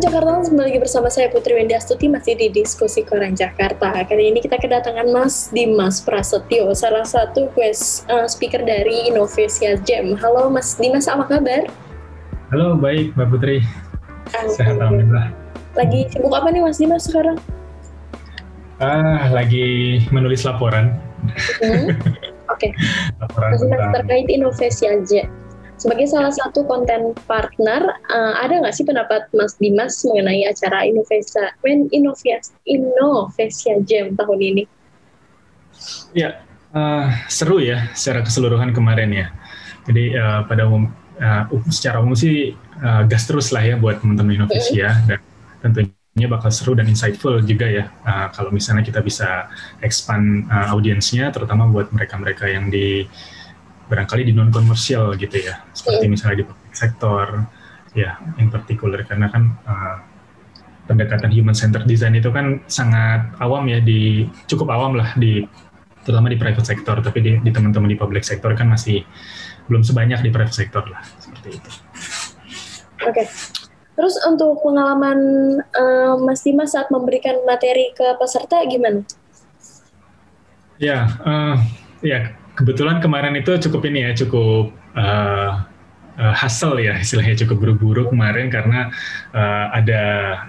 Jakarta kembali lagi bersama saya Putri Wendy Astuti masih di diskusi Koran Jakarta. Kali ini kita kedatangan Mas Dimas Prasetyo, salah satu quest uh, speaker dari Innovasia Jam. Halo Mas Dimas, apa kabar? Halo, baik Mbak Putri. Sehat alhamdulillah. Lagi sibuk apa nih Mas Dimas sekarang? Ah, lagi menulis laporan. Hmm. Oke. Okay. laporan Mas Dimas terkait Innovasia Jam sebagai salah satu konten partner, uh, ada nggak sih pendapat Mas Dimas mengenai acara Innovesa, Innovasi, Innovasia Jam tahun ini? Ya, uh, seru ya secara keseluruhan kemarin ya. Jadi uh, pada umum, uh, secara umum sih uh, gas terus lah ya buat teman-teman Innovasia mm dan tentunya bakal seru dan insightful juga ya uh, kalau misalnya kita bisa expand uh, audiensnya terutama buat mereka-mereka yang di barangkali di non komersial gitu ya seperti yeah. misalnya di public sektor ya in particular karena kan uh, pendekatan human centered design itu kan sangat awam ya di cukup awam lah di terutama di private sector tapi di, di teman-teman di public sector kan masih belum sebanyak di private sector lah seperti itu. Oke. Okay. Terus untuk pengalaman uh, Mas Dimas saat memberikan materi ke peserta gimana? Ya, uh, ya kebetulan kemarin itu cukup ini ya, cukup uh, uh, ya istilahnya cukup buru-buru kemarin karena uh, ada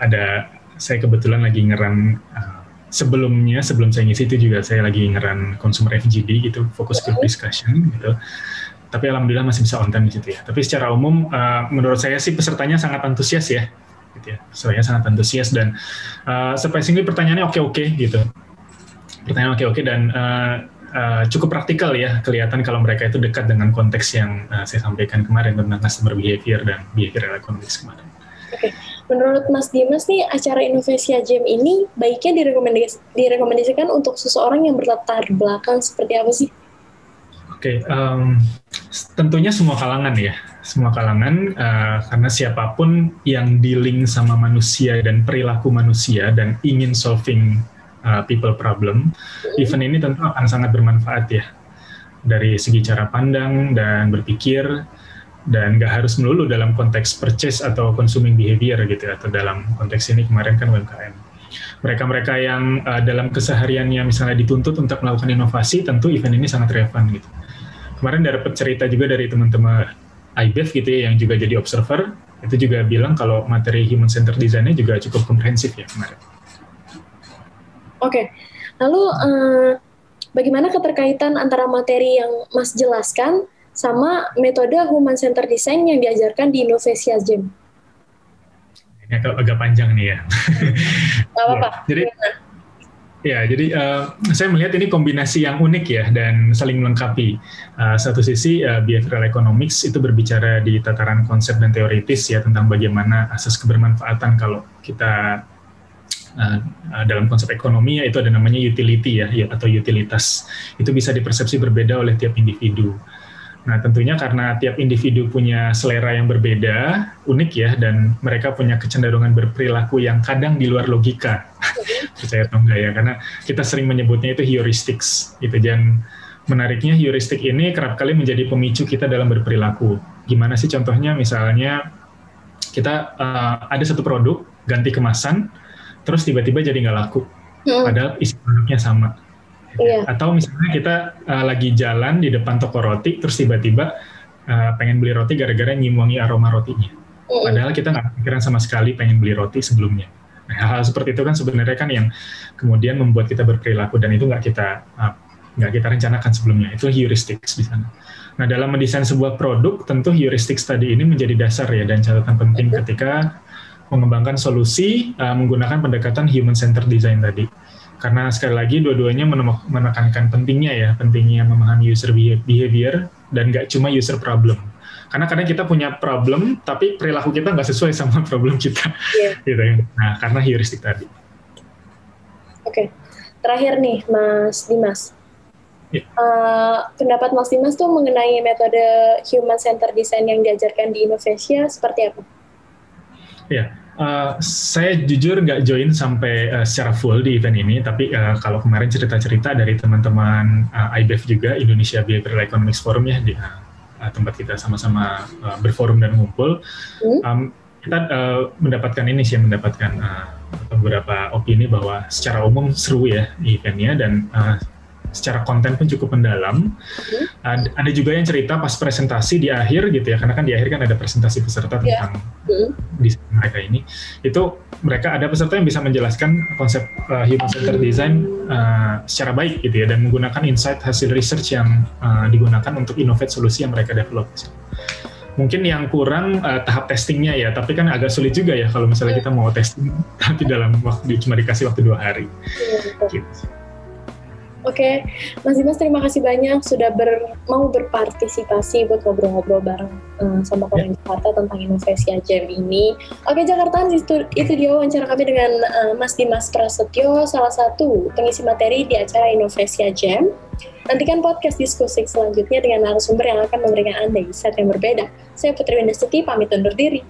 ada saya kebetulan lagi ngeran uh, sebelumnya sebelum saya ngisi itu juga saya lagi ngeran consumer FGD gitu fokus group discussion gitu. Tapi alhamdulillah masih bisa on time di situ ya. Tapi secara umum uh, menurut saya sih pesertanya sangat antusias ya gitu ya. Pesertanya sangat antusias dan uh, surprisingly pertanyaannya oke oke gitu. Pertanyaan oke oke dan uh, uh, cukup praktikal ya kelihatan kalau mereka itu dekat dengan konteks yang uh, saya sampaikan kemarin tentang customer behavior dan behavioral economics kemarin. Oke, okay. menurut Mas Dimas nih acara Indonesia Jam ini baiknya direkomendasi, direkomendasikan untuk seseorang yang berlatar belakang seperti apa sih? Oke, okay, um, tentunya semua kalangan ya, semua kalangan uh, karena siapa pun yang dealing sama manusia dan perilaku manusia dan ingin solving uh, people problem, event ini tentu akan sangat bermanfaat ya dari segi cara pandang dan berpikir dan nggak harus melulu dalam konteks purchase atau consuming behavior gitu ya, atau dalam konteks ini kemarin kan UMKM. Mereka-mereka yang uh, dalam kesehariannya misalnya dituntut untuk melakukan inovasi, tentu event ini sangat relevan gitu. Kemarin dapat cerita juga dari teman-teman IBEF gitu ya, yang juga jadi observer, itu juga bilang kalau materi human centered design-nya juga cukup komprehensif ya kemarin. Oke, okay. lalu uh, bagaimana keterkaitan antara materi yang Mas jelaskan sama metode human center design yang diajarkan di Innovasia Gym? Ini agak, agak panjang nih ya. Gak apa-apa. ya, jadi, ya, jadi uh, saya melihat ini kombinasi yang unik ya dan saling melengkapi. Uh, satu sisi uh, behavioral economics itu berbicara di tataran konsep dan teoritis ya tentang bagaimana asas kebermanfaatan kalau kita uh, dalam konsep ekonomi ya itu ada namanya utility ya, ya atau utilitas itu bisa dipersepsi berbeda oleh tiap individu. Nah tentunya karena tiap individu punya selera yang berbeda, unik ya, dan mereka punya kecenderungan berperilaku yang kadang di luar logika, percaya atau enggak ya, karena kita sering menyebutnya itu heuristics, gitu. Dan menariknya heuristik ini kerap kali menjadi pemicu kita dalam berperilaku. Gimana sih contohnya? Misalnya kita uh, ada satu produk ganti kemasan, terus tiba-tiba jadi nggak laku, hmm. padahal isi produknya sama. Iya. Atau misalnya kita uh, lagi jalan di depan toko roti, terus tiba-tiba uh, pengen beli roti gara-gara nyimongi aroma rotinya. Hmm. Padahal kita nggak pikiran sama sekali pengen beli roti sebelumnya. Nah, hal-hal seperti itu kan sebenarnya kan yang kemudian membuat kita berperilaku dan itu nggak kita uh, nggak kita rencanakan sebelumnya. Itu heuristics di sana. Nah, dalam mendesain sebuah produk, tentu heuristics tadi ini menjadi dasar ya dan catatan penting ketika mengembangkan solusi uh, menggunakan pendekatan human centered design tadi. Karena sekali lagi dua-duanya menekankan pentingnya ya, pentingnya memahami user behavior dan nggak cuma user problem. Karena kadang kita punya problem, tapi perilaku kita nggak sesuai sama problem kita. Yeah. gitu ya. Nah, karena heuristik tadi. Oke, okay. terakhir nih Mas Dimas. Yeah. Ya. Uh, pendapat Mas Dimas tuh mengenai metode human centered design yang diajarkan di Indonesia seperti apa? Ya, Uh, saya jujur nggak join sampai uh, secara full di event ini, tapi uh, kalau kemarin cerita-cerita dari teman-teman uh, IBEF juga Indonesia Behavioral Economics Forum ya di uh, tempat kita sama-sama uh, berforum dan ngumpul, hmm? um, kita uh, mendapatkan ini sih mendapatkan uh, beberapa opini bahwa secara umum seru ya eventnya dan uh, secara konten pun cukup mendalam. Hmm. Ada, ada juga yang cerita pas presentasi di akhir gitu ya, karena kan di akhir kan ada presentasi peserta yeah. tentang hmm. desain mereka ini. Itu mereka ada peserta yang bisa menjelaskan konsep uh, human centered design uh, secara baik gitu ya, dan menggunakan insight hasil research yang uh, digunakan untuk innovate solusi yang mereka develop. Mungkin yang kurang uh, tahap testingnya ya, tapi kan agak sulit juga ya kalau misalnya kita mau testing tapi dalam waktu cuma dikasih waktu dua hari. Gitu. Oke, okay. Mas Dimas terima kasih banyak sudah ber, mau berpartisipasi buat ngobrol-ngobrol bareng um, sama Koran yeah. Jakarta tentang inovasi AJM ini. Oke okay, Jakarta, itu, itu dia wawancara kami dengan uh, Mas Dimas Prasetyo, salah satu pengisi materi di acara Inovasi AJM. Nantikan podcast diskusi selanjutnya dengan narasumber yang akan memberikan Anda insight yang berbeda. Saya Putri Windastuti, pamit undur diri.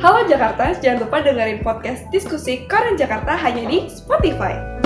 Halo Jakarta, jangan lupa dengerin podcast diskusi Koran Jakarta hanya di Spotify.